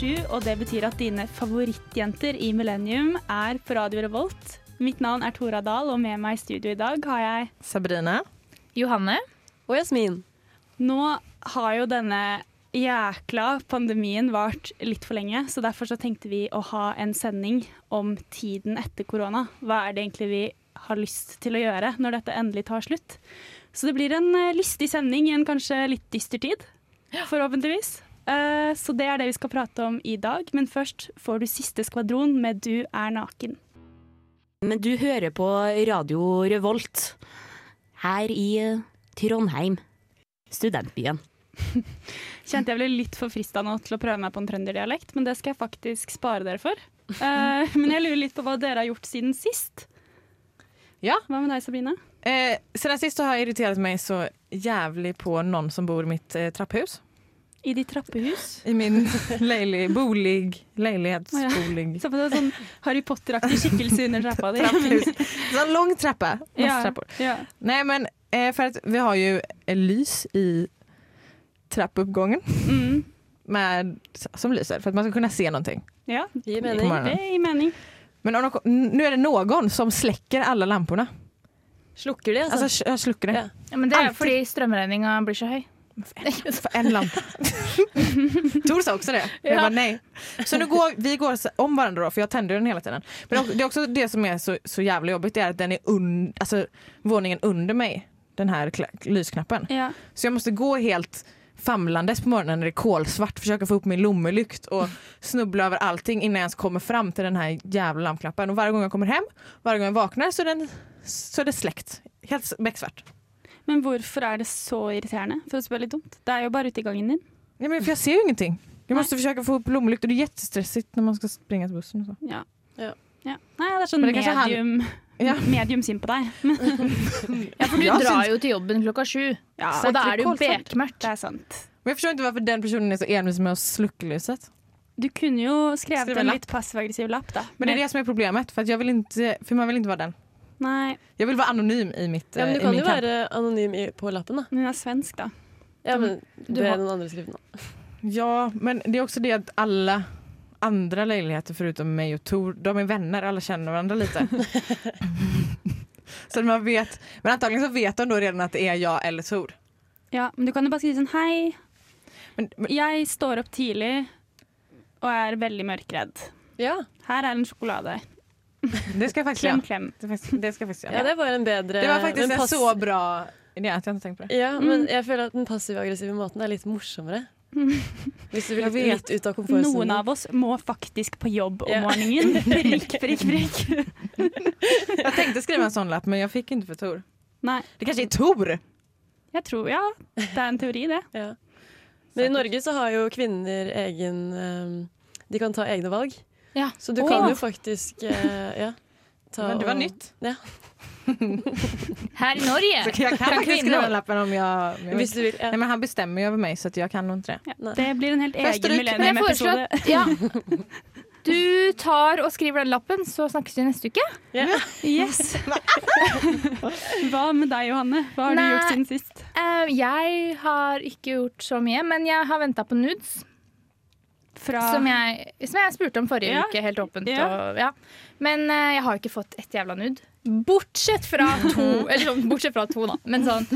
sju, og det betyr at dine favorittjenter i Millennium er på Radio Revolt. Mitt navn er Tora Dahl, og med meg i studio i dag har jeg Sabrina. Johanne. Og Jasmin. Nå har jo denne jækla pandemien vart litt for lenge, så derfor så tenkte vi å ha en sending om tiden etter korona. Hva er det egentlig vi har lyst til å gjøre når dette endelig tar slutt? Så det blir en eh, lystig sending i en kanskje litt dyster tid, forhåpentligvis. Eh, Så det er det vi skal prate om i dag, men først får du siste skvadron med Du er naken. Men du hører på Radio Revolt her i eh, Trondheim, studentbyen. Kjente jeg ble litt for frista nå til å prøve meg på en trønderdialekt, men det skal jeg faktisk spare dere for. Eh, men jeg lurer litt på hva dere har gjort siden sist. Ja. Hva med deg, Sabrina? Eh, siden sist har jeg irritert meg så jævlig på noen som bor i mitt eh, trapphus. I ditt trappehus? I min leilig, bolig, leilighetsbolig. Så på det sånn Harry Potter-aktig skikkelse under trappa di. Sånn lang trappe. Masse Ja, trappor. ja. Nei, men eh, för att vi har jo lys i trappuppgången Mm. med, som lyser for at man skal kunne se noe. ja, Gir På mening. det gir mening. Men nå er det noen som slekker alle lampene. Slukker de, altså? altså slukker de. Ja. Ja, men det er Altid. fordi strømregninga blir så høy. För en lampa. Tor sa också det. Jag bara, nej. Så nu går vi går om varandra då, för jag tänder den hela tiden. Men det är också det som är så, så jävla jobbigt, det är att den är un, alltså, våningen under mig, den här lysknappen. Ja. Så jag måste gå helt famlandes på morgonen när det är kolsvart, försöka få upp min lommelykt och snubbla över allting innan jag ens kommer fram till den här jävla lampknappen. Och varje gång jag kommer hem, varje gång jag vaknar så är, den, så är det släckt. Helt becksvart. Men hvorfor er det så irriterende? For å spørre litt dumt. Det er jo bare ute i gangen din. Ja, men for jeg ser jo ingenting. Jag måste försöka få upp lommelykt och det är jättestressigt när man ska springa till bussen. Så. Ja. Ja. Ja. Nei, det er sånn Men det kanskje han- medium, Ja. medium synd på deg. Ja, for du Jeg drar syns- jo til jobben klokka sju, Ja, og da er det jo bekmørkt. det er sant. Men jag förstår inte varför den personen är så envis med att slucka lyset. Du kunne jo skrevet Skrive en lapp. litt passiv-aggressiv lapp, da. Men det är det som är problemet, för att jag vill inte, för man vill inte vara den. Nei, Jeg vil være anonym i mitt Ja, men eh, du kan jo camp. være anonym i, på lappen, da. hun er svensk, da. Ja, men Du er har- noen andre skrivende. da. Ja, men det er også det at alle andre leiligheter förutom meg og Tor, de er venner, alle kjenner hverandre litt. så man vet, men antagligen så vet de då redan at det er jeg eller Tor. Ja, men du kan jo bare skrive sånn Hei, Men, men, jeg står opp tidlig og er veldig mørkredd. Ja. Her er en sjokolade. Det skal jeg faktisk Klem, göra. klem. Det, faktiskt- det ska jag faktiskt ja, det var en bedre Det var faktisk men en pass- så bra idé inte tänkt på det. Ja, Mm. men jeg føler at den passiv-aggressive måten er litt morsommere. Hvis du vil Jeg litt, litt ut av komfortsonen. Noen av oss må faktisk på jobb om Ja. morgenen. Prikk, prikk, prikk. tenkte å skrive en sånn lapp men jeg fikk ikke for Tor. Nei, Det kanskje er Tor? jeg tror ja. Det er en teori, det. Ja. Men i Norge så har jo kvinner egen eh, De kan ta egne valg. Ja. Så du kan jo faktisk eh, ja, ta Men det var og- nytt. Ja. Her i Norge. Så jag kan Kan faktiskt skriva den lappen om jag... om jag Hvis du vil. Ja. Nej men han bestämmer ju över mig så att jag kan nog inte det. Ja, det blir en helt egen millennium-episode. ja, du tar og skriver den lappen, så snakkes vi neste uke. Yeah. Yes. Hva med deg, Johanne? Hva har du gjort siden sist? Uh, jeg har ikke gjort så mye, men jeg har venta på nudes. Fra Som jeg, som jeg spurte om forrige Ja. uke, helt åpent. Ja. Og, ja. Men uh, jeg har ikke fått ett jævla nudd. Bortsett fra to. eller sånn, bortsett fra to, da. Men sånn.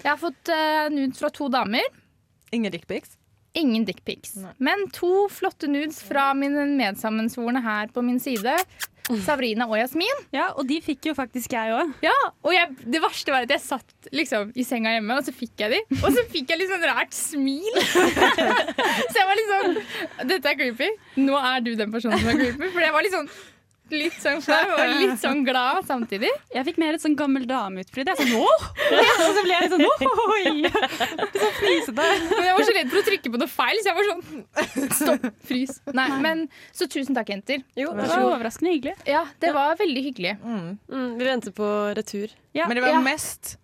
Jeg har fått uh, nudes fra to damer. Ingen dickpics? Ingen dickpics. Men to flotte nudes fra mine medsammensvorne her på min side. Sabrina og Jasmin. Ja, og de fikk jo faktisk jeg òg. Ja, og jeg, Det verste var at jeg satt liksom i senga hjemme, og så fikk jeg de. Og så fikk jeg litt sånn rart smil. så jeg var litt sånn Dette er creepy. Nå er du den personen som er creepy. For jeg var litt sånn litt sånn flau og litt sånn glad samtidig. Jeg fikk mer et sånn gammel dame-utbrudd. Jeg sånn, åh! Og så ble jeg litt sånn oi! Sånn fnisete. Men jeg var så redd for å trykke på noe feil, så jeg var sånn Stopp, frys. Nei, men Så tusen takk, jenter. Jo, Det var overraskende hyggelig. Ja, det var veldig hyggelig. Mm. Mm, vi venter på retur. Ja, Men det var Ja. mest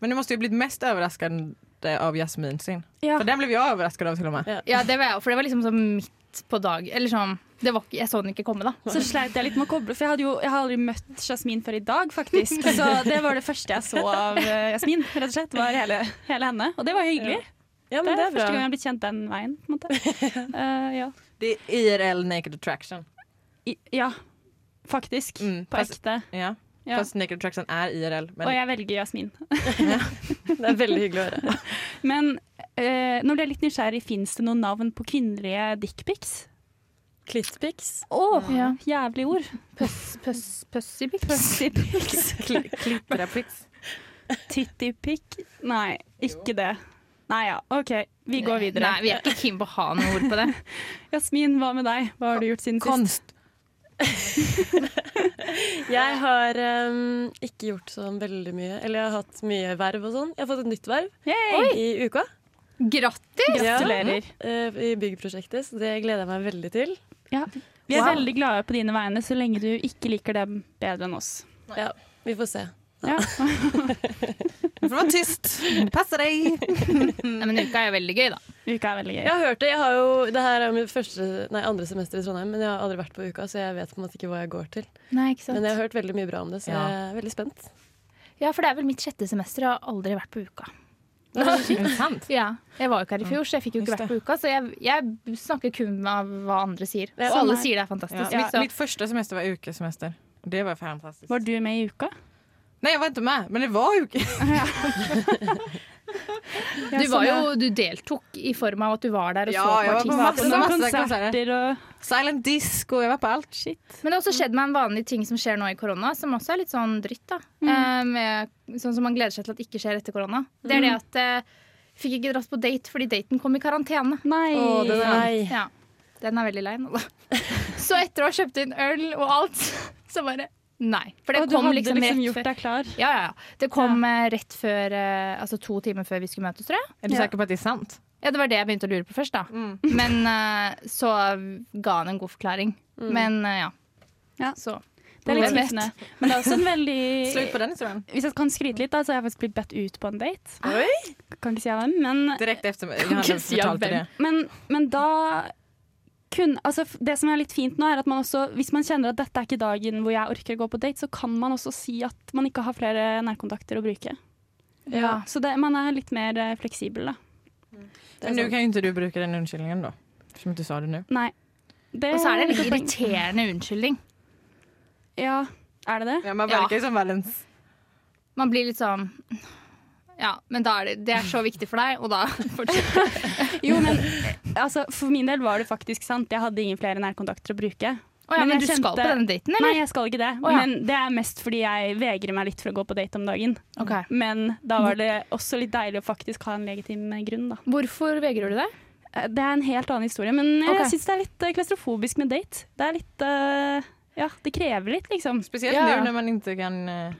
Men du måtte jo blitt mest överraskad av Jasmin sin. Ja. For den vi jag overrasket av til og med. Ja. Det var jeg, for det var liksom sånn midt på dag. Eller sånn det ikke- Jeg så den ikke komme, da. Så sleit jeg litt med å koble, for jeg, hadde jo, jeg har aldri møtt Jasmin før i dag, faktisk. Så det var det første jeg så av eh, Jasmin, rett og slett. Var hele, hele henne. Og det var hyggelig. Ja, Det men er, det er første gang jeg har blitt kjent den veien. på en måte. Uh, ja. Det er IRL naked attraction. I, ja, faktisk. Mm, På fast- ekte. Ja. Ja. Fast naked attraction er IRL. Men Og jeg velger Jasmin. Det er veldig hyggelig å høre. Men uh, nå ble jeg litt nysgjerrig. Fins det noen navn på kvinnelige dickpics? Klittpics. Å, Ja. jævlig ord. Puss, puss, pussypics. Pussypics. kli- klitterapix. Tittypic? Nei, ikke det. Nei ja, OK. Vi går videre. Nei, vi er ikke keen på å ha noe ord på det. Jasmin, hva med deg? Hva har du gjort siden sist? Konst. Jeg har um, ikke gjort sånn veldig mye. Eller jeg har hatt mye verv og sånn. Jeg har fått et nytt verv Yay! i uka. Grattis! Gratulerer. eh, I byggprosjektet, så det gleder jeg meg veldig til. Ja. Vi er Wow. veldig glade på dine vegne, så lenge du ikke liker dem bedre enn oss. Ja, vi får se. Ja. For får være tyst. passe deg men uka er veldig gøy, da. Uka er veldig gøy. Jeg har hørt det. Jeg har jo, det her er mitt første, nei, andre semester i Trondheim, men jeg har aldri vært på uka, så jeg vet på en måte ikke hva jeg går til. Nei, ikke sant? Men jeg har hørt veldig mye bra om det, så Ja. jeg er veldig spent. Ja, for det er vel mitt sjette semester. Jeg har aldri vært på uka. Ja, Jeg var jo ikke her i fjor, så jeg fikk jo ikke vært på uka. Så jeg, jeg snakker kun av hva andre sier. Og alle Sånn er- sier det er fantastisk. Ja. Mitt, Mitt første semester var ukesemester. Det var fantastisk. Var du med i uka? Nei, jeg var ikke med, men det var uke. Du, var jo, du deltok i form av at du var der og Ja, så jeg på var på artister. masse- masse konserter og Silent disco, Jeg var på alt. shit. Men det har også skjedd meg en vanlig ting som skjer nå i korona, som også er litt sånn dritt. da. Mm. Eh, med, sånn som man gleder seg til at ikke skjer etter korona. Det er det at eh, Fikk ikke dratt på date fordi daten kom i karantene. Nei. Oh, den er. Ja, Den er veldig lei nå, da. Så etter å ha kjøpt inn øl og alt, så bare Nei. For det Og kom liksom, liksom, rett gjort før. deg klar. Ja, ja, ja. Det kom ja. rett før eh, Altså to timer før vi skulle møtes, tror jeg. Er du Ja. säker på at det er sant? Ja, Det var det jeg begynte å lure på først, da. Mm. Men uh, så ga han en god forklaring. Men uh, ja. Ja. Så. Det er litt Jeg skuffende. Men det er også en veldig Slut på den historien. Hvis jeg kan skryte litt, da, så har jeg faktisk blitt bedt ut på en date. Oi! Kan ikke si hvem, men, Direkt etter det. men, men da kun, altså, Det som er litt fint nå, er at man også, hvis man kjenner at dette er ikke dagen hvor jeg orker å gå på date, så kan man også si at man ikke har flere nærkontakter å bruke. Ja. Så det, man er litt mer eh, fleksibel, da. Er Men nu kan jo ikke du bruke den unnskyldningen, da. Som du sa det nå. Nei. Det, Og så er det en litt irriterende unnskyldning. Ja, er det det? Ja, man Ja. verkar ju som världens... Man blir litt sånn Ja, men da er det, det er så viktig for deg, og da fortsetter Jo, men altså, for min del var det faktisk sant. Jeg hadde ingen flere nærkontakter å bruke. Å ja, Men men du du skal på denne daten, eller? Nei, jeg skal ikke det. Oh, ja. Men det er mest fordi jeg vegrer meg litt for å gå på date om dagen. Okay. Men da var det også litt deilig å faktisk ha en legitim grunn, da. Hvorfor vegrer du deg? Eh, Det er en helt annen historie, men jeg okay. syns det er litt eh, klaustrofobisk med date. Det er litt uh, Ja, det krever litt, liksom. Spesielt Ja. nu när man ikke kan eh,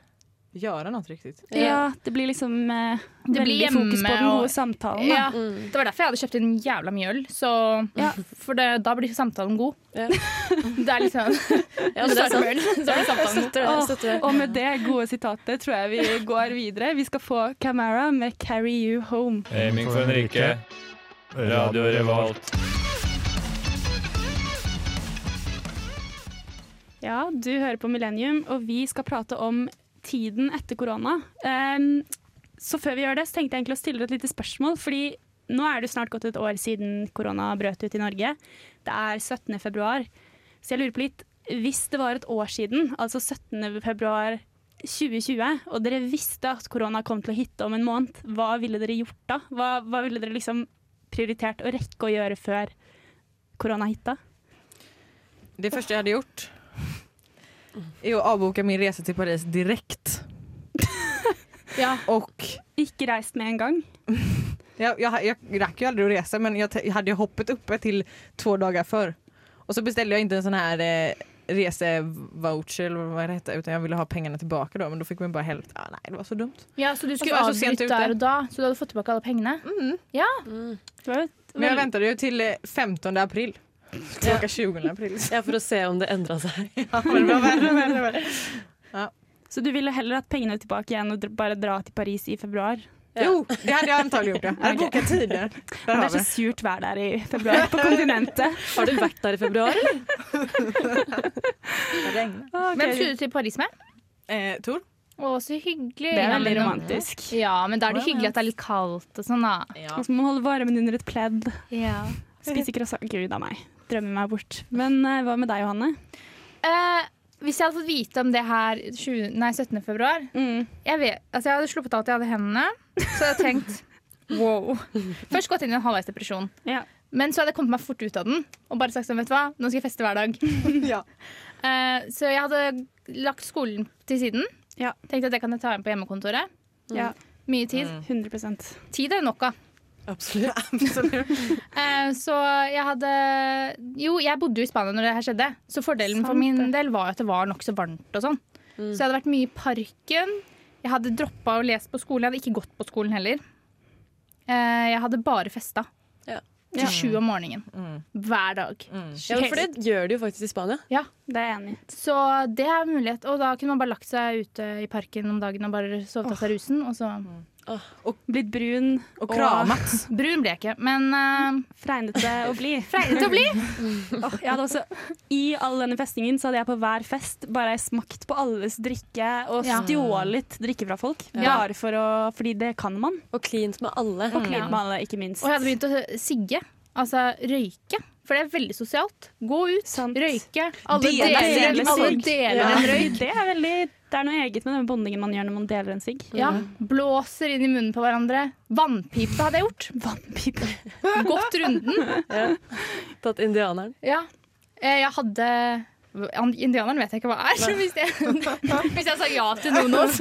göra något riktigt. Ja, det blir liksom eh, Det blir fokus på den og- gode samtalen. Ja, Mm. Det var derfor jeg hadde kjøpt inn jævla mye øl. Så, Ja. For det, da blir samtalen god. Ja. Det er liksom Ja, det er sant. Så blir samtalen god. det. Og med det gode sitatet tror jeg vi går videre. Vi skal få Camara med 'Carry You Home'. Aiming for Henrike. Radio Revolt. Ja, du hører på Millennium, og vi skal prate om tiden etter korona. Um, så før vi gjør det, så tenkte jeg egentlig å stille deg et lite spørsmål. Fordi nå er det snart gått et år siden korona brøt ut i Norge. Det er 17. februar. Så jeg lurer på litt, hvis det var et år siden, altså 17. februar 2020, og dere visste at korona kom til å hitte om en måned, hva ville dere gjort da? Hva, hva ville dere liksom prioritert å rekke å gjøre før korona hitta? Det første jeg hadde gjort är att avboka min resa till Paris direkt. Ja. Och Ikke reist med en gang? jag, jag, jag rack ju aldrig att resa men jag, jag hade ju hoppet uppe till två dagar för. Och så beställde jag inte en sån här eh, resevoucher eller vad det hette utan jag ville ha pengarna tillbaka då men då fick man bara helt Ah, nej det var så dumt. Ja, Så du skulle så avbryte der og da, så du hadde fått tilbake alle pengene? Mm. Ja. Mm. Men väntade ju till eh, 15 april. Åka 20 april. Ja, for å se om det endra seg. Ja, bare, bare, bare, värre. Så du ville heller hatt pengene tilbake igjen og bare dra til Paris i februar? Jo, det hadde jeg antagelig gjort. Ja. Jeg hadde bokat tider. Det er så surt vær der i februar på kontinentet. Har du vært der i februar, eller? det. Ah. Hvem skulle du til Paris med? Eh, Tor? Å, så hyggelig. Det er veldig romantisk. Ja, men da er det hyggelig at det er litt kaldt og sånn, da. Og så må man holde varmen under et pledd. Ja. Spise croissant. Gud a meg. Drømmer meg bort. Men eh, hva med deg, Johanne? Eh, hvis jeg hadde fått vite om det her 20, nei, 17. februar Mm. jeg, vet, altså jeg hadde sluppet alt jeg hadde i hendene, så jeg hadde tenkt wow. Først gått inn i en halvveis depresjon. Ja. Men så hadde jeg kommet meg fort ut av den og bare sagt sånn, vet du hva, nå skal jeg feste hver dag. Ja. Eh, så jeg hadde lagt skolen til siden. Ja. Tenkte at det kan jeg ta inn på hjemmekontoret. Ja. Mye tid. 100% Tid er nok av. Absolutt. Eh, så jeg hadde Jo, jeg bodde jo i Spania når det her skjedde. Så fordelen for min del var at det var nokså varmt og sånn. Så jeg hadde vært mye i parken. Jeg hadde droppa å lese på skolen. Jeg hadde ikke gått på skolen heller. Uh, jeg hadde bare festa. Ja. Til sju om morgenen. Hver dag. Ja, for det gjør de jo faktisk i Spania. Ja. Det er jeg enig. Så det er mulighet. Og da kunne man bare lagt seg ute i parken om dagen og bare sovet av seg rusen. Og så Blitt brun Og kramat. Brun ble jeg ikke, men uh, fregnete å bli. Fregnete å bli. oh, jeg hadde også, I all denne festingen så hadde jeg på hver fest bare smakt på alles drikke og stjålet drikke fra folk. Ja. Bare for å, fordi det kan man. Og klint med alle. Og klint med alle, ikke minst. Og jeg hadde begynt å sigge. Altså røyke. For det er veldig sosialt. Gå ut, Sant. røyke. Alle Dele deler, alle deler en røyk. Det er veldig det er noe eget med den bondingen man gjør når man deler en sigg. Ja, Blåser inn i munnen på hverandre. Vannpipe hadde jeg gjort. Vannpipe. Gått runden. Tatt indianeren. Ja. Eh, Jeg hadde Indianeren vet jeg ikke hva er. Hvis jeg, hvis jeg sa ja til noen nå, oss,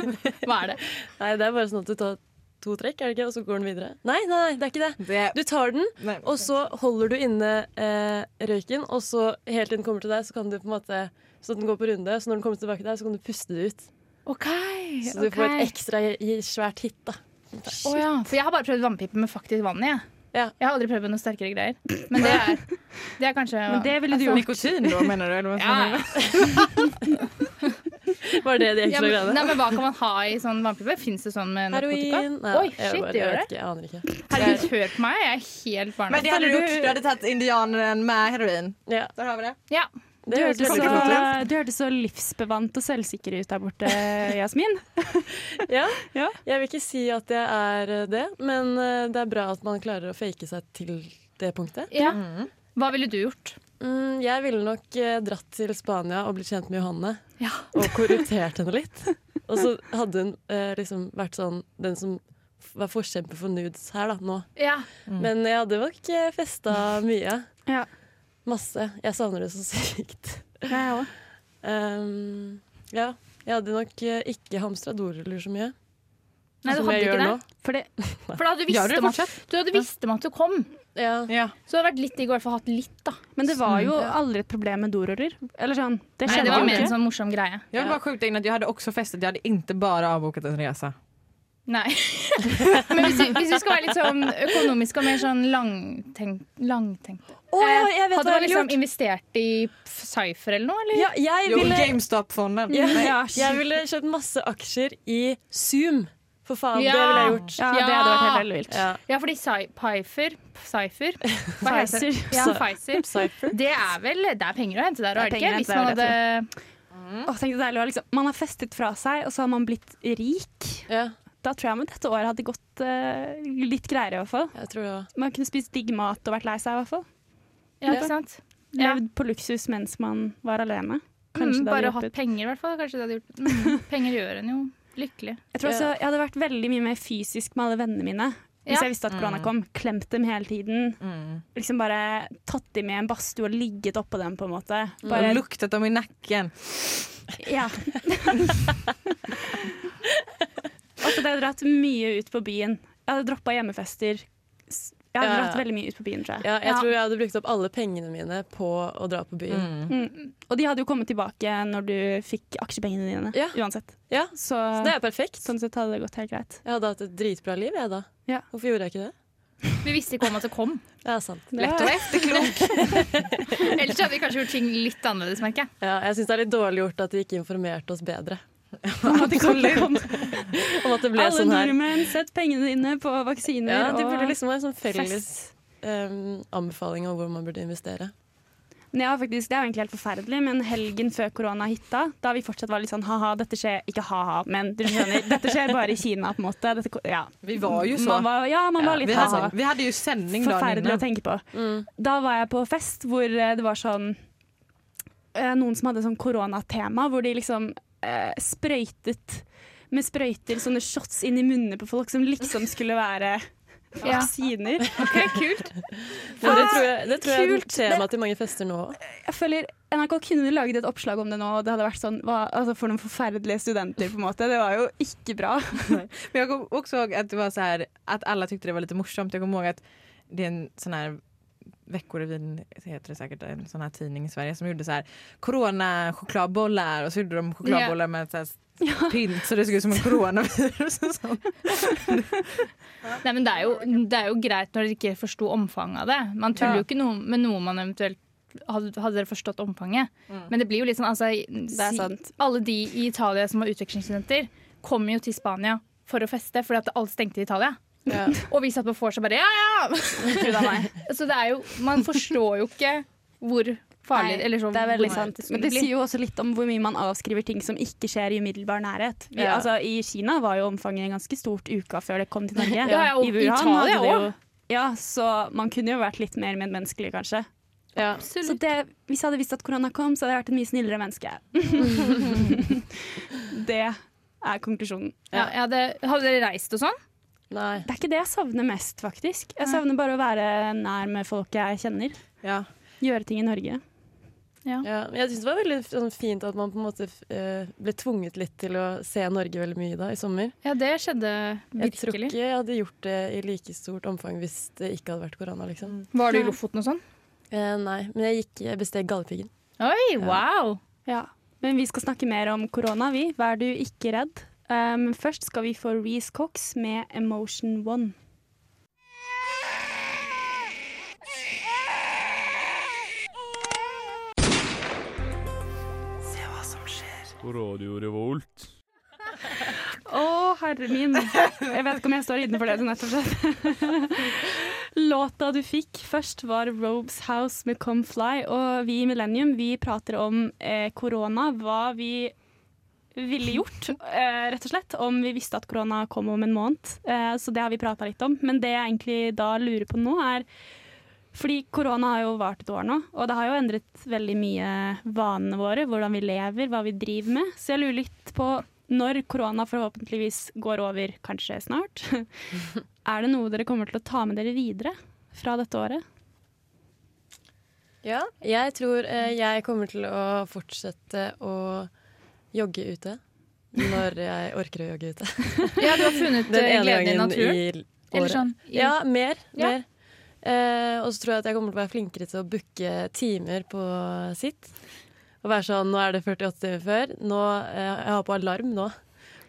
hva er det? Nei, det er bare sånn at du tar to trekk, er det ikke? og så går den videre. Nei, nei, nei, det er ikke det. Det, Du tar den, nei. og så holder du inne eh, røyken, og så helt til den kommer til deg, så kan du på en måte Så den går på runde, så når den kommer tilbake til deg, så kan du puste det ut. OK. Så du får et ekstra svært hit, da. Oh, ja. For jeg har bare prøvd vannpipe med faktisk vann i. Ja. Ja. Jeg har aldri prøvd med noe sterkere greier. Men det er, det er kanskje Men det ville du altså- gjort. Nikotin da, mener du? Eller Ja. Var det de Ja, ekstra men, greiene? nei, men Hva kan man ha i sånn vannpipe? Fins det sånn med narkotika? Heroin? Nei, Oi, jeg shit, det jeg gjør det. aner ikke. Herregud, hør på meg. Jeg er helt Men barna. det hadde du gjort. Du hadde tatt indianeren med heroin. Ja, Der har vi det. Ja. Du det hørtes så, du hørtes så livsbevant og selvsikker ut der borte, Jasmin. Ja. Ja. Jeg vil ikke si at jeg er eh, det, men eh, det er bra at man klarer å fake seg til det punktet. ja. Hva ville du gjort? Mm, jeg ville nok eh, dratt til Spania og blitt kjent med Johanne. Ja. Og korruptert henne litt. Og så hadde hun eh, liksom vært sånn den som var forkjemper for nudes her da, nå. Ja. Men jeg hadde nok festa mye. Ja. Masse. Jeg savner det så sykt. Jeg òg. Um, ja. Jeg hadde nok eh, ikke hamstra doruller så mye. Nei, du som hadde jeg ikke gjør det. nå. For det, For da hadde du visst om at, du hadde visst om at du kom. Ja. Ja. Så det hadde vært litt digg å hvert fall hatt litt, da. men det var jo aldri et problem med doruller. Eller sånn. Det Nei, skjedde det var mer en sånn morsom greie. Jeg vill bara skjuta in att jag hade också festat, jag hade inte bara avbokat en resa. Nei. Men hvis vi, hvis vi skal være litt sånn økonomiske og mer sånn langtenkt, langtenkte Å, ja, Hadde hva jeg liksom gjort. investert i Cypher eller noe, eller? Ja, jeg Jo, ville, GameStop-fondet. ja, Ja. jeg ville kjøpt masse aksjer i Zoom. For faen, Ja. det ville jeg gjort. Ja, det hadde vært helt vilt. Ja. Ja, fordi Cypher Pfeiffer Cypher Hva heter det? Pfizer. Det er vel Det er penger å hente der, er det ikke? Hvis man hadde Mm. det deilig liksom, Man har festet fra seg, og så har man blitt rik. Ja, Da tror jeg men dette året hadde gått uh, litt greiere, i hvert fall. jeg tror det. Man kunne spist digg mat og vært lei seg, i hvert fall. Ja, ikke sant? Ja. Levd på luksus mens man var alene. Mm, det bare hatt penger, i hvert fall. Kanskje det hadde gjort mm, Penger gjør en jo lykkelig. Jeg tror også jeg hadde vært veldig mye mer fysisk med alle vennene mine. Hvis Ja. jeg visste at korona kom. Klemt dem hele tiden. Mm. Liksom bare tatt dem i en badstue og ligget oppå dem, på en måte. Och Bare, luktet dem i nakken. ja. Og jeg dratt mye ut på byen. Jeg hadde droppa hjemmefester. Jeg hadde Ja, ja. dratt veldig mye ut på byen, tror jeg. Ja, jeg Ja. tror jeg hadde brukt opp alle pengene mine på å dra på byen. Mm. Mm. Og de hadde jo kommet tilbake når du fikk aksjepengene dine. Ja. Uansett. Ja, Så, Så det er perfekt. sånn sett hadde det gått helt greit. Jeg hadde hatt et dritbra liv, jeg da. Ja. Hvorfor gjorde jeg ikke det? Vi visste ikke om at det kom. Ja, sant. Lett være efterklok. Ellers hadde vi kanskje gjort ting litt annerledes, merker jeg. Ja, jeg syns det er litt dårlig gjort at de ikke informerte oss bedre Om at det kom, kom. om at det ble Alle sånn her. nordmenn, sett pengene dine på vaksiner Ja, det burde liksom være en sånn felles um, anbefaling om hvor man burde investere. Ja, faktisk, Det er jo egentlig helt forferdelig, men helgen før korona hitta, da vi fortsatt var litt sånn ha-ha, dette skjer Ikke ha-ha, men du skjønner. Dette skjer bare i Kina, på en måte. Dette, ja. Vi var jo så. Man var, ja, man var litt ha-ha. hade, vi hade ju sändning da. Forferdelig å tenke på. Mm. Da var jeg på fest hvor eh, det var sånn eh, Noen som hadde sånn koronatema, hvor de liksom eh, sprøytet med sprøyter sånne shots inn i munnene på folk som liksom skulle være Ja. vaksiner. kult. Ja, det tror jeg, det tror jeg er et tema til mange fester nå òg. Jeg føler NRK kunne laget et oppslag om det nå, og det hadde vært sånn hva, altså For noen forferdelige studenter, på en måte. Det var jo ikke bra. Men jeg kom også at att det var så här, at alle syntes det var litt morsomt. Jeg kommer ihåg at det er en sånn här Veckorevyn heter det säkert, en sån här tidning i Sverige som gjorde så här corona chokladbollar och så gjorde de chokladbollar med så här pynt så det såg ut som en coronavirus och sånt. Nei, men det er, jo, det er jo greit når dere ikke forsto omfanget av det. Man tuller Ja. jo ikke noe med noe man eventuelt hadde, hadde dere forstått omfanget. Mm. Men det blir jo litt sånn altså, Det er si- sant. Alle de i Italia som var utvekslingsstudenter, kommer jo til Spania for å feste fordi at alt stengte i Italia. Ja. Og vi satt på vors og bare ja, ja! Så det er jo Man forstår jo ikke hvor farlig Nei, eller så, det er veldig sant. Men det sier jo også litt om hvor mye man avskriver ting som ikke skjer i umiddelbar nærhet. Vi, Ja. altså, I Kina var jo omfanget ganske stort uka før det kom til Norge. Ja, ja, og I Wuhan Italia hadde jo. Ja, så man kunne jo vært litt mer medmenneskelig, kanskje. Ja. Så det, hvis jeg hadde visst at korona kom, så hadde jeg vært et mye snillere menneske. det er konklusjonen. Ja, Ja, hadde, hadde dere reist og sånn? Nei. Det er ikke det jeg savner mest, faktisk. Jeg savner bare å være nær med folk jeg kjenner. Ja. Gjøre ting i Norge. Ja, Ja, jeg syns det var veldig sånn, fint at man på en måte eh, ble tvunget litt til å se Norge veldig mye da i sommer. Ja, det skjedde Jeg tror virkelig. ikke jeg hadde gjort det i like stort omfang hvis det ikke hadde vært korona. liksom. Var du i Lofoten og sånn? Eh, nei, men jeg gikk jeg besteg Galdhøpiggen. Oi, wow! Ja. Men vi skal snakke mer om korona, vi. Vær du ikke redd. Um, først skal vi få Reece Cox med 'Emotion One'. Se hva som På Radio Revolt. Å, herre min. Jeg vet ikke om jeg står innenfor det, rett og slett. Låta du fikk først, var Robes House med Come Fly. Og vi i Millennium vi prater om eh, korona, hva vi ville gjort, eh, rett og slett, om vi visste at korona kom om en måned. Eh, så det har vi prata litt om. Men det jeg egentlig da lurer på nå, er fordi korona har jo vart et år nå, og det har jo endret veldig mye vanene våre, hvordan vi lever, hva vi driver med. Så jeg lurer litt på når korona forhåpentligvis går over, kanskje snart, er det noe dere kommer til å ta med dere videre fra dette året? Ja. Jeg tror eh, jeg kommer til å fortsette å jogge ute. Når jeg orker å jogge ute. Ja, du har funnet eh, gleden i natur naturen? i Eller sånn? i- Ja, mer. Ja. mer. Eh, og så tror jeg at jeg kommer til å være flinkere til å booke timer på sitt. Og være sånn Nå er det 48 timer før. Nå, eh, jeg har på alarm nå.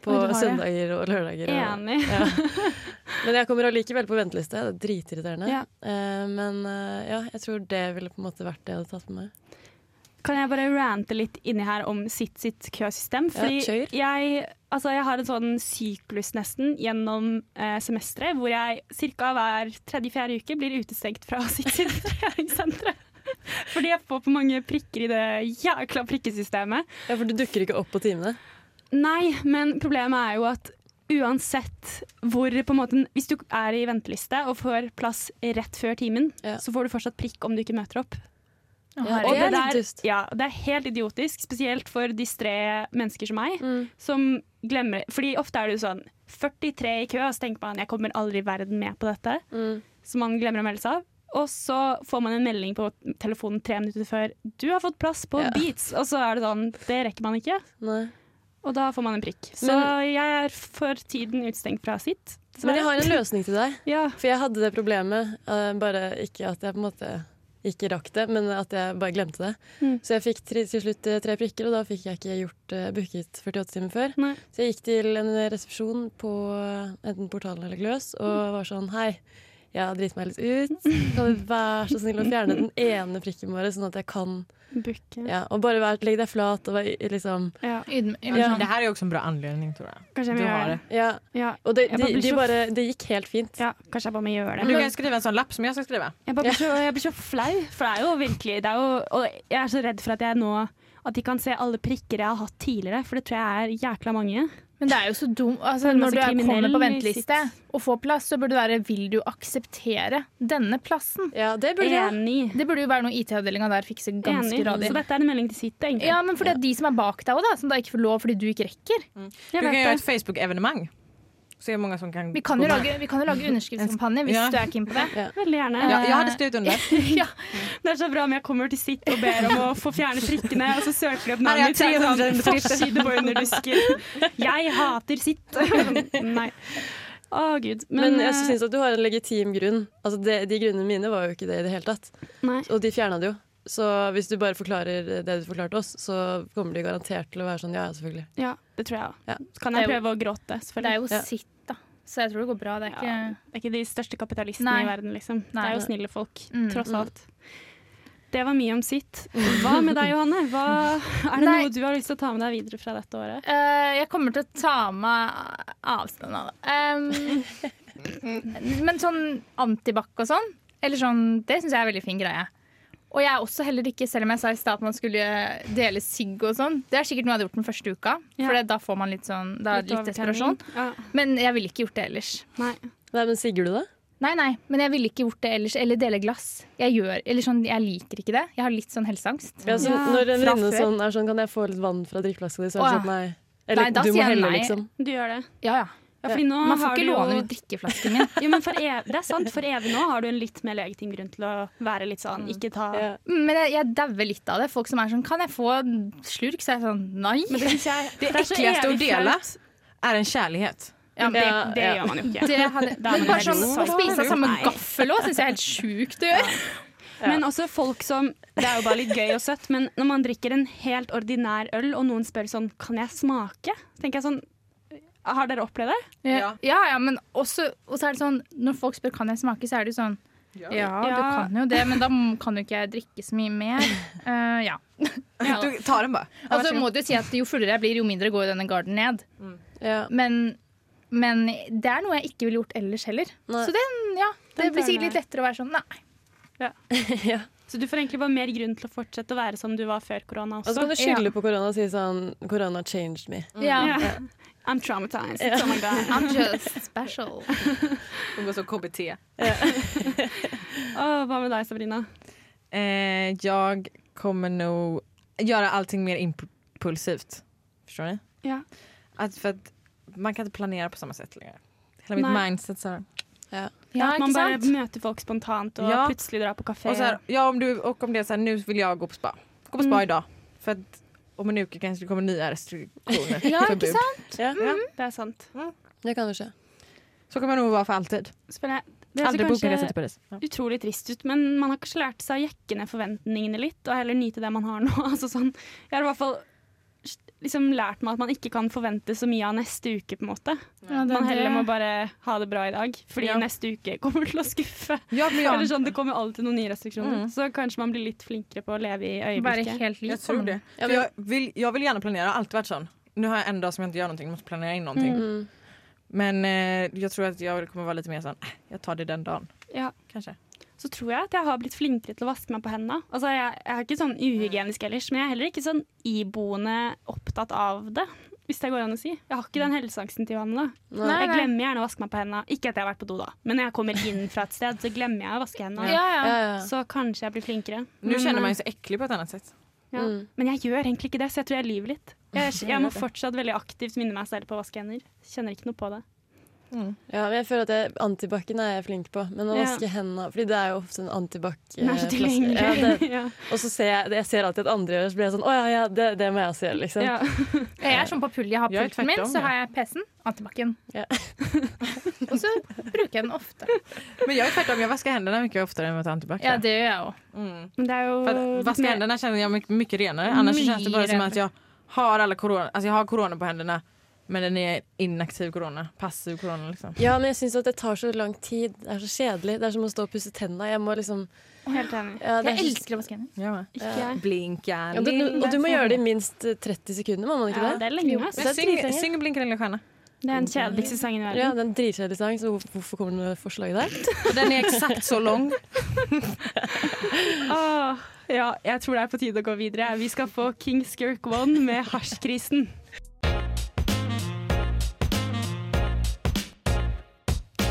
På Oi, søndager og lørdager. Og, Enig. ja. Men jeg kommer allikevel på venteliste. Det er dritirriterende. Ja. Eh, men eh, ja, jeg tror det ville på en måte vært det jeg hadde tatt med meg. Kan jeg bare rante litt inni her om sitt sitt køsystem? Fordi ja, jeg, altså jeg har en sånn syklus nesten gjennom eh, semesteret hvor jeg ca. hver tredje-fjerde uke blir utestengt fra sitt sitt treningssenteret. Fordi jeg får for mange prikker i det jækla prikkesystemet. Ja, For du dukker ikke opp på timene? Nei, men problemet er jo at uansett hvor på en måte Hvis du er i venteliste og får plass rett før timen, Ja. så får du fortsatt prikk om du ikke møter opp. Ja, herregud. det er der- litt dust. Ja, det er helt idiotisk, spesielt for distré mennesker som meg, Mm. som glemmer Fordi ofte er det jo sånn 43 i kø, og så tenker man jeg kommer aldri i verden med på dette. Mm. Så man glemmer å melde seg av. Og så får man en melding på telefonen tre minutter før 'du har fått plass på Ja. Beats', og så er det sånn Det rekker man ikke. Nei. Og da får man en prikk. Så Men- jeg er for tiden utestengt fra sitt. Men jeg har en løsning til deg. Ja. For jeg hadde det problemet, eh, bare ikke at jeg på en måte ikke rakk det, men at jeg bare glemte det. Mm. Så jeg fikk tre, til slutt eh, tre prikker, og da fikk jeg ikke gjort uh, booket 48 timer før. Nei. Så jeg gikk til en resepsjon på eh, enten Portalen eller Gløs og var sånn Hei, jeg har driti meg litt ut. Kan du være så snill å fjerne den ene prikken bare, sånn at jeg kan Bukke. ja, Og bare vær, legg deg flat og liksom Ja. Ja. Det her er jo også en bra anledning tror jeg. Kanskje jeg Du må gjøre det. det. Ja. Ja. Og det, de, de, de bare, det gikk helt fint. ja, kanskje jeg bare må gjøre det. Du kan skrive en sånn lapp som jeg skal skrive. Jeg, bare blir så, jeg blir så flau, for det er jo virkelig det er jo, Og jeg er så redd for at jeg nå At de kan se alle prikker jeg har hatt tidligere, for det tror jeg er jækla mange. Men det er jo så dumt. Altså, når du er, kommer på venteliste og får plass, så burde det være Vil du akseptere denne plassen? Ja, det burde. Enig. Det burde jo være noe IT-avdelinga der fikser ganske Enig. radig. Så dette er en melding til sitt, egentlig. Ja, men for det er de som er bak deg òg, da, som da ikke får lov fordi du ikke rekker. Mm. Du kan vet göra det. Facebook-evenemang. Se som kan Vi kan jo lage, vi kan jo lage underskriftskampanje hvis Ja. du er keen på det. Veldig gjerne. Ja, jeg hadde skrivit under. ja. Det er så bra om jeg kommer til sitt og ber om å få fjerne prikkene, og så søker de opp navnet mitt. så det 300 sånn. Jeg hater sitt. Nei. Å, gud. Men, Men, jeg eh, syns at du har en legitim grunn. Altså, det, de grunnene mine var jo ikke det i det hele tatt. nei. Og de fjerna det jo. Så hvis du bare forklarer det du forklarte oss, så kommer de garantert til å være sånn ja, ja, selvfølgelig. Ja, det tror jeg òg. Ja. Kan jeg prøve å gråte, selvfølgelig. Det er jo Ja. sitt, da. Så jeg tror det går bra. Det er ikke Ja. Det er ikke de største kapitalistene Nei. i verden, liksom. Det er jo snille folk, Mm, tross mm. alt. Det var mye om sitt. Hva med deg, Johanne? Hva, er det Nei. noe du har lyst til å ta med deg videre fra dette året? Uh, jeg kommer til å ta meg avstand av det. Um, men sånn antibac og sånn, eller sånn, det syns jeg er en veldig fin greie. Og jeg er også heller ikke, selv om jeg sa i stad at man skulle dele sigg og sånn, det er sikkert noe jeg hadde gjort den første uka, Ja. for det- da får man litt sånn da, litt, desperasjon. Ja. Men jeg ville ikke gjort det ellers. Nei. Nei, men sigger du det? Nei, nei, men jeg ville ikke gjort det ellers. Eller dele glass. Jeg gjør, eller sånn, jeg liker ikke det. Jeg har litt sånn helseangst. Ja, så Ja, når en venninne sånn er sånn Kan jeg få litt vann fra drikkeflaska di? Så er det sånn nei. Eller Nei, da du må sier jeg helle, nei. liksom. Du gjør det. Ja, ja. Ja, Man får har ikke du jo låne ut drikkeflasken min. Jo, men ev det er sant. For evig nå har du en litt mer legitim grunn til å være litt sånn ikke ta Ja. Men jeg, jeg dauer litt av det. Folk som er sånn Kan jeg få slurk? Så er jeg sånn Nei. Men det jeg Det er så äckligaste att evig dela en kjærlighet. Ja, Det, det gjør man jo ikke. det hadde, er men bare sånn å spise av samme gaffel òg syns jeg er helt sjukt å gjøre. Men også folk som Det er jo bare litt gøy og søtt, men når man drikker en helt ordinær øl, og noen spør sånn Kan jeg smake? tenker jeg sånn Har dere opplevd det? Ja, ja, ja men også Og så er det sånn Når folk spør kan jeg smake, så er det jo sånn ja, du kan jo det, men da kan jo ikke jeg drikke så mye mer. Uh, ja. Du tar den bare. Og så må du si at jo fullere jeg blir, jo mindre går denne garden ned. Ja. Men, men det er noe jeg ikke ville gjort ellers heller. Nei. Så den, ja, det Den blir sikkert litt lettere å være sånn nei. ja. Så du får egentlig bare mer grunn til å fortsette å være som du var før korona Og så kan du skylde på korona og si sånn Korona changed me. Ja. Ja. I'm traumatized. Yeah. Like God. I'm just special. Hun går så KBT. Åh, hva med deg, Sabrina? Eh, jeg kommer nog gjøre allting mer impulsivt. Förstår ni? Ja. For at att man kan ikke planere på samme sett lenger. Hele mitt mindset så här. Ja, at man bare sant? møter folk spontant og Ja. plutselig drar på kafé. Og, så här, ja, om du, och om det er sånn, nå nu jeg jag gå på spa. Gå på spa Mm. dag. For att om en uke kanskje det kommer nye restriksjoner. Ja, ikke sant? Ja, Ja. Det er sant. det kan jo skje. Så kan man jo være for alltid. Spennende. Det er en kanskje Paris. Ja. utrolig trist ut, men man har kanskje lært seg å jekke ned forventningene litt, og heller nyte det man har nå. Altså sånn, jeg har i hvert fall liksom lært meg at man ikke kan forvente så mye av neste uke, på en måte. Ja, Man heller må bare ha det bra i dag, fordi Ja. neste uke kommer til å skuffe. Ja, men Eller sånn, Det kommer alltid noen nye restriksjoner, Mm. så kanskje man blir litt flinkere på å leve i øyeblikket. jag tror det. For jeg vil, jeg vil gjerne planere. gärna har alltid vært sånn. Nå har jeg en dag som jeg ikke gjør noe, jeg måste planere inn noe. Mm. Men eh, jeg tror at jeg kommer være litt mer sånn Jeg tar det den dagen. Ja. Så tror jeg at jeg har blitt flinkere til å vaske meg på hendene. Altså, jeg, jeg er ikke sånn uhygienisk ellers, men jeg er heller ikke sånn iboende opptatt av det. Hvis det går an å si. Jeg har ikke den helseangsten til Johanne. da. Jeg glemmer gjerne å vaske meg på hendene. Ikke at jeg har vært på do, da, men når jeg kommer inn fra et sted, så glemmer jeg å vaske hendene. Ja, ja. Ja, ja. Så kanskje jeg blir flinkere. Nå kjenner meg man så ju på et annet sett. ja. Mm. Men jeg gjør egentlig ikke det, så jeg tror jeg lyver litt. Jeg, Jeg jeg må fortsatt veldig aktivt minne meg selv på å vaske hender. Kjenner ikke noe på det. Ja, men jeg føler at jeg, Antibac-en er jeg flink på, men å Ja. vaske hendene Fordi det er jo ofte en antibac Den så eh. Ja, Ja. Og så ser jeg, jeg ser alltid at andre gjør det, så blir jeg sånn Å ja, ja det, det må jeg også gjøre, liksom. Ja. Jeg er sånn på pull. Jeg har pulten min, så har jeg PC-en, antibac-en. Ja. Og så bruker jeg den ofte. Men jeg är tvärtom, jeg vasker hendene mye oftere enn med antibac. Ja, det gjør jeg òg. mm. Men det er jo Vaske hendene kjenner jeg mye renere, ellers jag mycket, mycket renare. Annars så det bare som at jeg har korona corona, alltså jag har corona på händerna Men den er inaktiv korona. Passiv korona, liksom. Ja, men jeg syns at det tar så lang tid. Det er så kjedelig. Det er som å stå og pusse tenna. Jeg må liksom Helt enig. ja, Jeg så- elsker å vaske hender. Ja, Ikke jeg. Ja, du, Og du må gjøre det i minst eh, 30 sekunder, må man ikke Ja, det? det er lenge. ass. det Syng, syng 'Blink lille stjerne. Det er den kjedeligste sangen i Ja, verden. det er en dritkjedelig sang, så hvorfor- kommer det noe forslag der? Den er eksakt så lang. Åh, ja, jeg tror det er på tide å gå videre. Vi skal få King Skirk One med Hasjkrisen.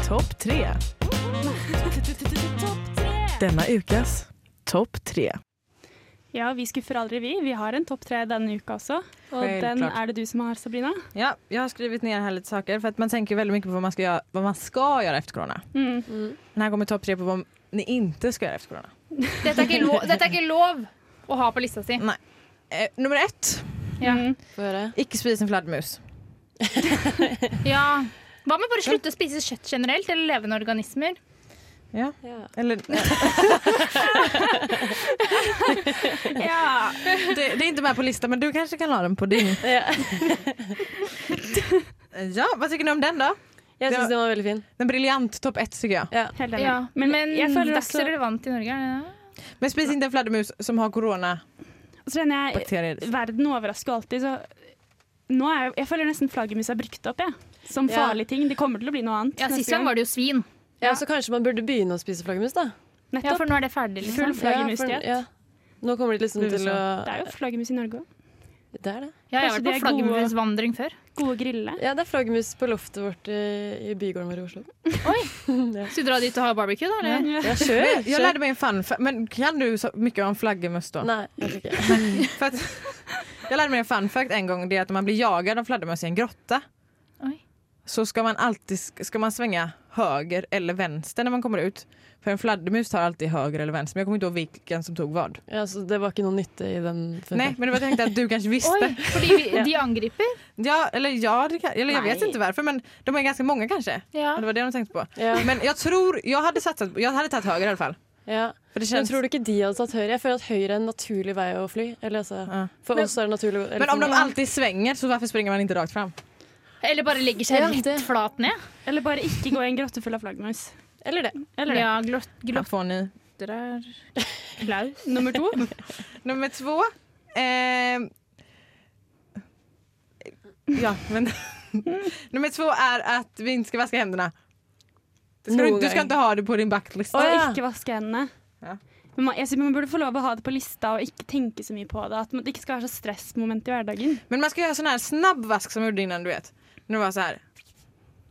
Topp tre. Denne ukas topp tre. Ja, vi skuffer aldri, vi. Vi har en topp tre denne uka også. Og Helt den klart. er det du som har, Sabrina. Ja, jeg har skrevet ned her litt saker, for at man tenker veldig mye på hva man skal gjøre, hva man skal gjøre etter korona. Mm. Men her kommer topp tre på hva ni ikke skal gjøre etter korona. Dette er ikke lov, dette er ikke lov å ha på lista si. Eh, nummer ett, Ja. Mm. Ikke spis en fladdermus. ja. Hva med bare slutte å spise kjøtt generelt, eller levende organismer? Ja. Ja. Eller, Ja. det, det er ikke med på lista, men du kanskje kan ha den på din. Ja. Ja, hva tycker ni om den da? Jeg syns den var veldig fin. Den briljant topp ett syns jeg. Ja. Ja, Men, men, jeg føler det er så også relevant i Norge. Ja. Men spis ikke en fladdermus som har koronabakterier. så Verden overrasker alltid, så nå er jeg, jeg føler nesten flaggermus er brukt opp, jeg. Som farlig ting. Det kommer til å bli noe annet. Ja, Sist gang var det jo svin. Ja, Så kanskje man burde begynne å spise flaggermus, da? Nettopp. Ja, For nå er det ferdig. Full liksom. flaggermusdiett. Ja, ja. Nå kommer de liksom til å Det er jo flaggermus i Norge òg. Det er det. Ja, jeg har vært på er flaggermusvandring før. Gode grille. Ja, det er flaggermus på loftet vårt i, i bygården vår i Oslo. Oi! Så du drar dit og har barbecue, da? Eller? Ja, kjør! Jeg lærte meg en fun Men kan du så mye om flaggermus da? Nei, jeg tror ikke. jeg lærte meg en fun fact en gang. Det at man blir jaget av flaggermus i en grotta Oj. Så skal man alltid ska man svänga höger eller vänster när man kommer ut. For en fladdermus tar alltid höger eller vänster. Men jag kommer inte ihåg vilken som tog vad. Ja, så det var ikke noe nytte i den Nei, men det var tänkte att du kanskje visste. Oi, fordi vi, de angriper? Ja, eller ja, kan, eller jag vet ikke hvorfor, varför. Men de er ganske mange kanskje. Ja. Det var det de tenkte på. Ja, Men jeg tror, jeg hadde satsat, jag hade tagit höger i alla fall. ja. För det Men tror du ikke de hadde tatt høyre? Jeg føler at høyre er en naturlig vei å fly. Eller altså, Ja. For Men- oss er det naturlig eller men om de alltid svinger, så hvorfor springer man ikke rakt fram? Eller bare legger seg Ja, litt flat ned? Eller bare ikke gå i en grotte full av flaggermus. Eller det. Eller det. Ja, glott, glott. får ni glotter Klaus. Nummer to. Nummer to Eh, ja, men Nummer to er at vi ikke skal vaske hendene. Det ska du, du skal ikke ha det på din backlist. Og ja. ikke vaske hendene. Ja. Men man, jeg synes man burde få lov å ha det på lista og ikke tenke så mye på det. At det ikke skal være så stressmoment i hverdagen. Men man skal gjøre sånn her snabb vask som jag gjorde innan du vet. När det var så här,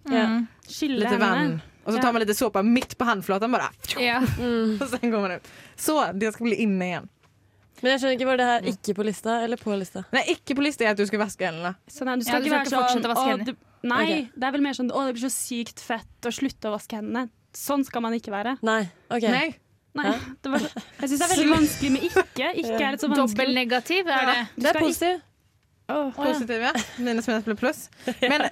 Mm. Lite hendene. vann. Och så tar man lite såpa mitt på handflatan bara. Ja. Mm. Och sen går man ut. Så, det ska bli inne igjen. Men jeg skjønner ikke, var det her ikke på lista eller på lista? Nei, Ikke på lista er at du skal vaske hendene. Så nei, du Ja, skal du ikke skal være sånn å vaske hendene. du, Nei, okay. det er vel mer sånn å, det blir så sykt fett å slutte å vaske hendene. Sånn skal man ikke være. Nei. ok. Nei, Nei, det var, jeg syns det er veldig vanskelig med ikke. Ikke er et så vanskelig. Dobbelnegativ er det. Det er skal positivt. positiv, ja. Minus minus blir pluss. Men,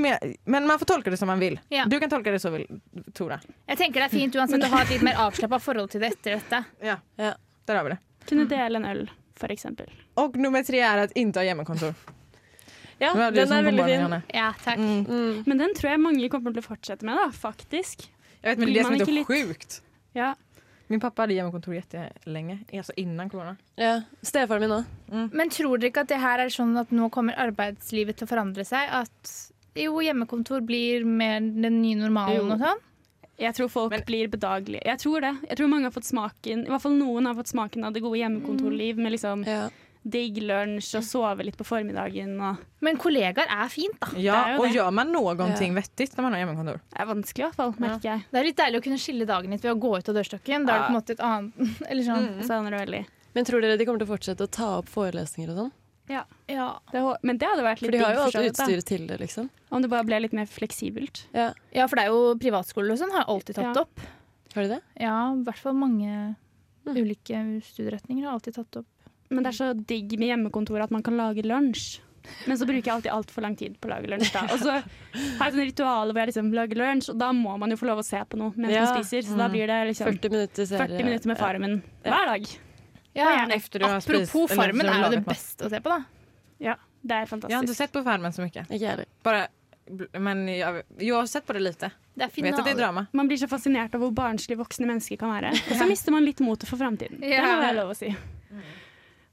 med, men man får tolke det som man vil. Ja. Du kan tolke det så vil, Tora. Jeg tenker det er fint uansett å ha et litt mer avslappa forhold til det etter dette. Ja. Ja. Der har vi det. Kunne dele en øl, for eksempel. Og nummer tre er at ikke ha hjemmekontor. Ja, Det den er veldig fin. Ja, takk. Mm. Mm. Men den tror jeg mange kommer til å fortsette med, da, faktisk. Jeg vet men det Blir det som man så sjukt. Ja. Min pappa hade hjemmekontor jättelänge, alltså innan corona. Ja. Stefaren min òg. Men tror dere ikke at det her er sånn at nå kommer arbeidslivet til å forandre seg? At jo, hjemmekontor blir mer den nye normalen Jo. og sånn? Jeg tror folk Men- blir bedagelige. Jeg tror det. Jeg tror mange har fått smaken I hvert fall noen har fått smaken av det gode hjemmekontorliv med liksom Ja. Digg lunsj og sove litt på formiddagen. Og Men kollegaer er fint, da. Ja, och det. noen man ja. vettig når man har hjemmekontor? det er vanskelig, i hvert fall, merker jeg. Det er litt deilig å kunne skille dagen litt ved å gå ut av dørstokken. Da er det på en måte et annet Eller sånn. så savner det veldig. Men tror dere de kommer til å fortsette å ta opp forelesninger og sånn? Ja. Det, men det hadde vært litt... For de har jo alt utstyret til det, liksom. Om det bare ble litt mer fleksibelt. Ja. ja, for det er jo privatskoler og sånn har alltid tatt Ja. opp. Har de det? Ja, i hvert fall mange Mm. ulike studieretninger har alltid tatt opp. Men det er så digg med hjemmekontoret at man kan lage lunsj. Men så bruker jeg alltid altfor lang tid på å lage lunsj. da. Og så har jeg et ritual hvor jeg liksom lager lunsj, og da må man jo få lov å se på noe mens Ja. man spiser. Så da Mm. blir det liksom 40 minutter 40 minutter med Ja. Farmen hver dag. Ja, Efter du har spist- Apropos Farmen er jo det beste å se på, da. Ja, Det er fantastisk har inte fantastisk. sett på Farmen så mye. Ikke jeg heller. Bara, men jag, jeg, har sett på det lite. Det er Vet at det er drama. Man blir så fascinert av hvor barnslig voksne mennesker kan være. Og så mister man litt motet for framtiden. Det må være lov å si.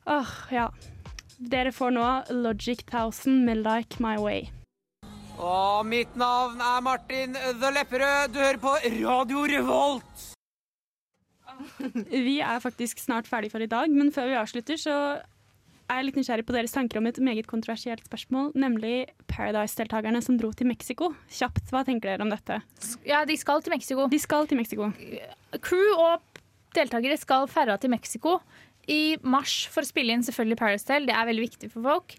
Åh, ja. Dere får nå Logic 1000 med Like My Way. Og mitt navn er Martin The Lepperød. Du hører på Radio Revolt. Vi er faktisk snart ferdig for i dag, men før vi avslutter, så er jeg litt nysgjerrig på deres tanker om et meget kontroversielt spørsmål, nemlig Paradise-deltakerne som dro til Mexico. Kjapt, hva tenker dere om dette? Ja, de skal til Mexico. De skal til Mexico. Crew og deltakere skal ferda til Mexico i mars for å spille inn selvfølgelig Paradise Tale. Det er veldig viktig for folk.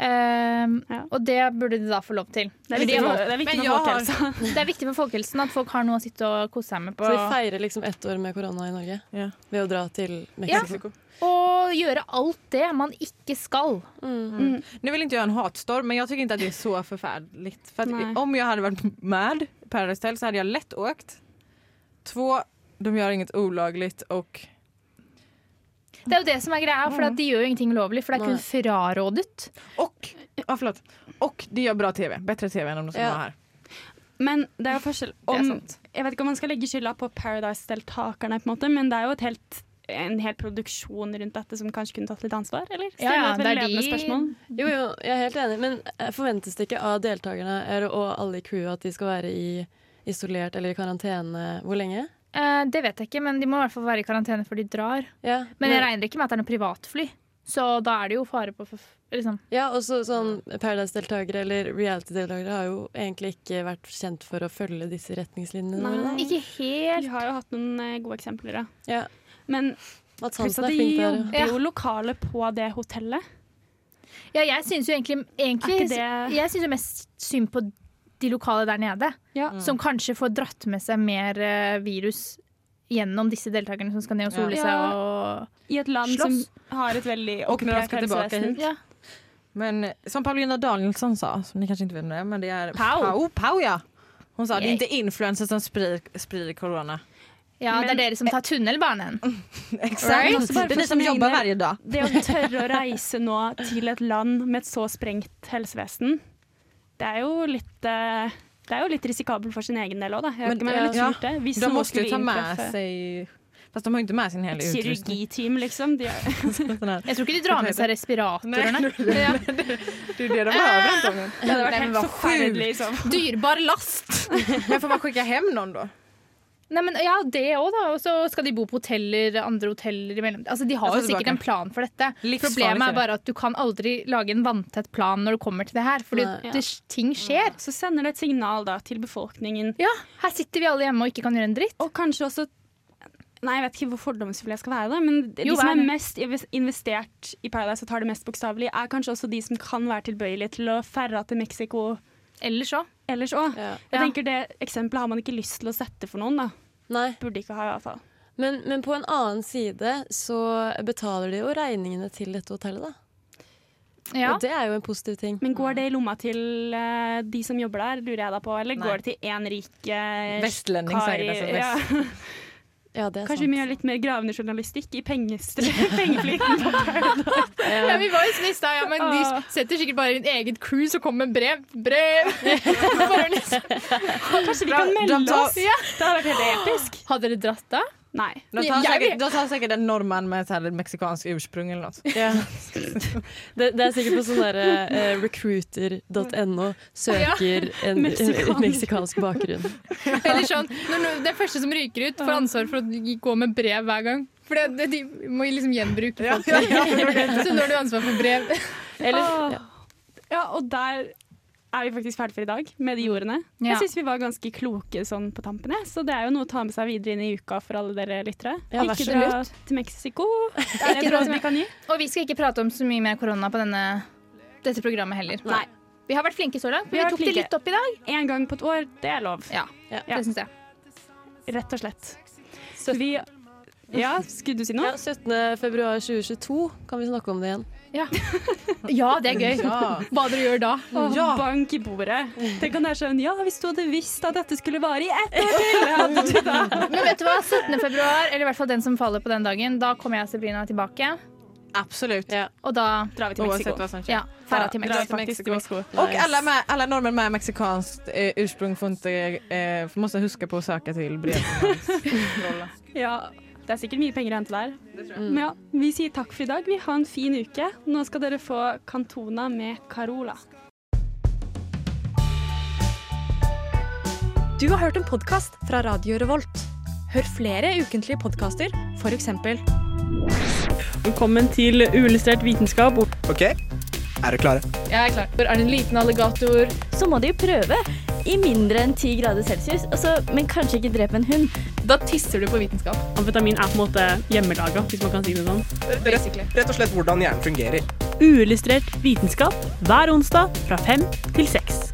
Um, Ja. Og det burde de da få lov til. Det er viktig for, det det er viktig for jeg har- er viktig for folkehelsen at folk har noe å sitte og kose seg med på. Så vi feirer liksom ett år med korona i Norge Ja. ved å dra til Ja. Mexico. Og gjøre alt det man ikke skal. Mm. Nu vill inte jag ha en hatstorm men jag tycker inte att det är så förfärligt. För att om jag hade varit med Paradise Hotel så hade jag lätt åkt. Två, de gör inget olagligt och Det er jo det som er greia, for at de gjør jo ingenting ulovlig, for det er kun frarådet. Og, ah, forlåt. og de gjør bra tv. Bedre tv enn om de som Ja. vara her. Men det er jo forskjell om. Jeg vet ikke om man skal legge skylda på Paradise-deltakerne, på en måte, men det er jo et helt, en hel produksjon rundt dette som kanskje kunne tatt litt ansvar, eller? Ja, ja, det er de- spørsmål. Jo, jo, jeg er helt enig, men eh, forventes det ikke av deltakerne eller- og alle i crewet at de skal være i isolert eller i karantene hvor lenge? Eh, det vet jeg ikke, men de må i hvert fall være i karantene før de drar. Ja, Men jeg regner ikke med at det er noe privatfly, så da er det jo fare på liksom. Ja, og sånn Paradise-deltakere eller reality-deltakere har jo egentlig ikke vært kjent for å følge disse retningslinjene Nei, da. Ikke helt Vi har jo hatt noen eh, gode eksempler, ja. Ja, Men Mats Hansen er er til flink der. jobber Ja. jo lokale på det hotellet. Ja, jeg syns jo egentlig, egentlig Er ikke det- Jeg syns jo mest synd på de lokale der nede, Ja. som kanskje får dratt med seg mer eh, virus gjennom disse deltakerne som skal ned og sole Ja. seg og I et land Slåss. som har et veldig Och okkupert helsevesen. Ja. Men eh, som Paulina Danielsson sa, som ni kanskje ikke vet hvem det er, men det er Pau. Pau, Pau ja. Hun sa det er ikke influensa som sprider, korona. Ja, ja, det er dere som tar tunnelbanen. Exakt. Right. Det er de som jobber hver dag. Det å tørre å reise nå til et land med et så sprengt helsevesen, det er jo litt eh, det er jo litt risikabelt for sin egen del òg, da. Jeg Men, jeg ville ja, det. Hvis De måtte måste ta med seg sig, fast de har ikke med sin hele utrustning. kirurgiteam, liksom. De er, Sån här- Jeg tror ikke de drar med seg respiratorene. Det er det de behöver det hadde vært helt forferdelig. Liksom. Dyrbar last! Men får man skicka hem noen, då? Nei, men ja, det òg, da. Og så skal de bo på hoteller, andre hoteller imellom. Altså, de har jo sikkert en plan for dette. Problemet er bare at du kan aldri lage en vanntett plan når du kommer til det her. Fordi ja. det, ting skjer. Så sender det et signal da til befolkningen, Ja, her sitter vi alle hjemme og ikke kan gjøre en dritt. og kanskje også Nei, jeg vet ikke hvor fordomsfull jeg skal være, da, men de Jo, som er mest investert i Paradise og tar det mest bokstavelig, er kanskje også de som kan være tilbøyelige til å ferra til Mexico Ellers òg. ellers òg. Ja. Jeg tenker Det eksempelet har man ikke lyst til å sette for noen. da. Nei, Burde ikke ha, i hvert fall. men, men på en annen side så betaler de jo regningene til dette hotellet, da. Ja. Og det er jo en positiv ting. Men går det i lomma til uh, de som jobber der, lurer jeg da på, eller Nei. går det til én rik uh, Vestlending säkert. det ja. väst. Ja, det er Kanskje vi må sant. gjøre litt mer gravende journalistikk i pengeflyten. på Ja, vi var jo i ja, men de setter sikkert bare inn eget crew som kommer med brev. Brev! Liksom. Kanskje vi kan melde oss? Det hadde vært helt episk. Hadde dere dratt da? Nei. Da tar, jeg, sikkert, da tar sikkert en nordmann med et meksikansk ursprung eller noe. Ja. Det, det er sikkert på sånn derre uh, recruiter.no søker en, en meksikansk bakgrunn. Eller sånn, no- første som ryker ut, får ansvar for å gå med brev hver gang. For det, det, de må liksom gjenbruke folk. Så nå har du ansvar for brev. Eller, ja. Ja, og der er vi faktisk ferdig for i dag, med de ordene. Ja. Jeg syns vi var ganske kloke sånn på tampene, så det er jo noe å ta med seg videre inn i uka for alle dere lyttere. Ja, ikke dra til Mexico. Det er et råd vi kan gi. Og vi skal ikke prate om så mye mer korona på denne, dette programmet heller. Nei. Vi har vært flinke så langt, Vi vi tok flinke. det litt opp i dag. En gang på et år, det er lov. Ja, Ja. det syns jeg. Rett og slett. Vi Ja, skulle du si noe? Ja, 17. februar 2022 kan vi snakke om det igjen. Ja, det er gøy. Ja. Hva dere gjør da. Åh, Ja. Bank i bordet. Tenk om det er sånn Ja, hvis du hadde visst at dette skulle vare i ett år til! Men vet du hva? 17. februar, eller i hvert fall den som faller på den dagen, da kommer jeg og Sabrina tilbake. Absolut. Ja. Og da Drar vi til Oavsett Mexico. vad som skjer. ja, færa til Ja, drar Mexico. vi Nice. Och alla, med, alla norrmän med mexikanskt eh, ursprung får inte, eh, måste huska på att söka till brevrolla. Ja, det er sikkert mye penger å hente der. Mm. Men ja, vi sier takk for i dag. Vi har en fin uke. Nå skal dere få Cantona med Carola. Du har hørt en podkast fra Radio Revolt. Hør flere ukentlige podkaster, f.eks. Velkommen til uillustrert vitenskap. OK, er du klare? Jeg er klar. Er det en liten alligator? Så må de jo prøve i mindre enn 10 grader celsius, altså, men kanskje ikke drepe en hund. Da tisser du på vitenskap. Amfetamin er på en måte hjemmelaga, hvis man kan si det sånn. Rett og slett hvordan hjernen fungerer. Uillustrert vitenskap hver onsdag fra fem til seks.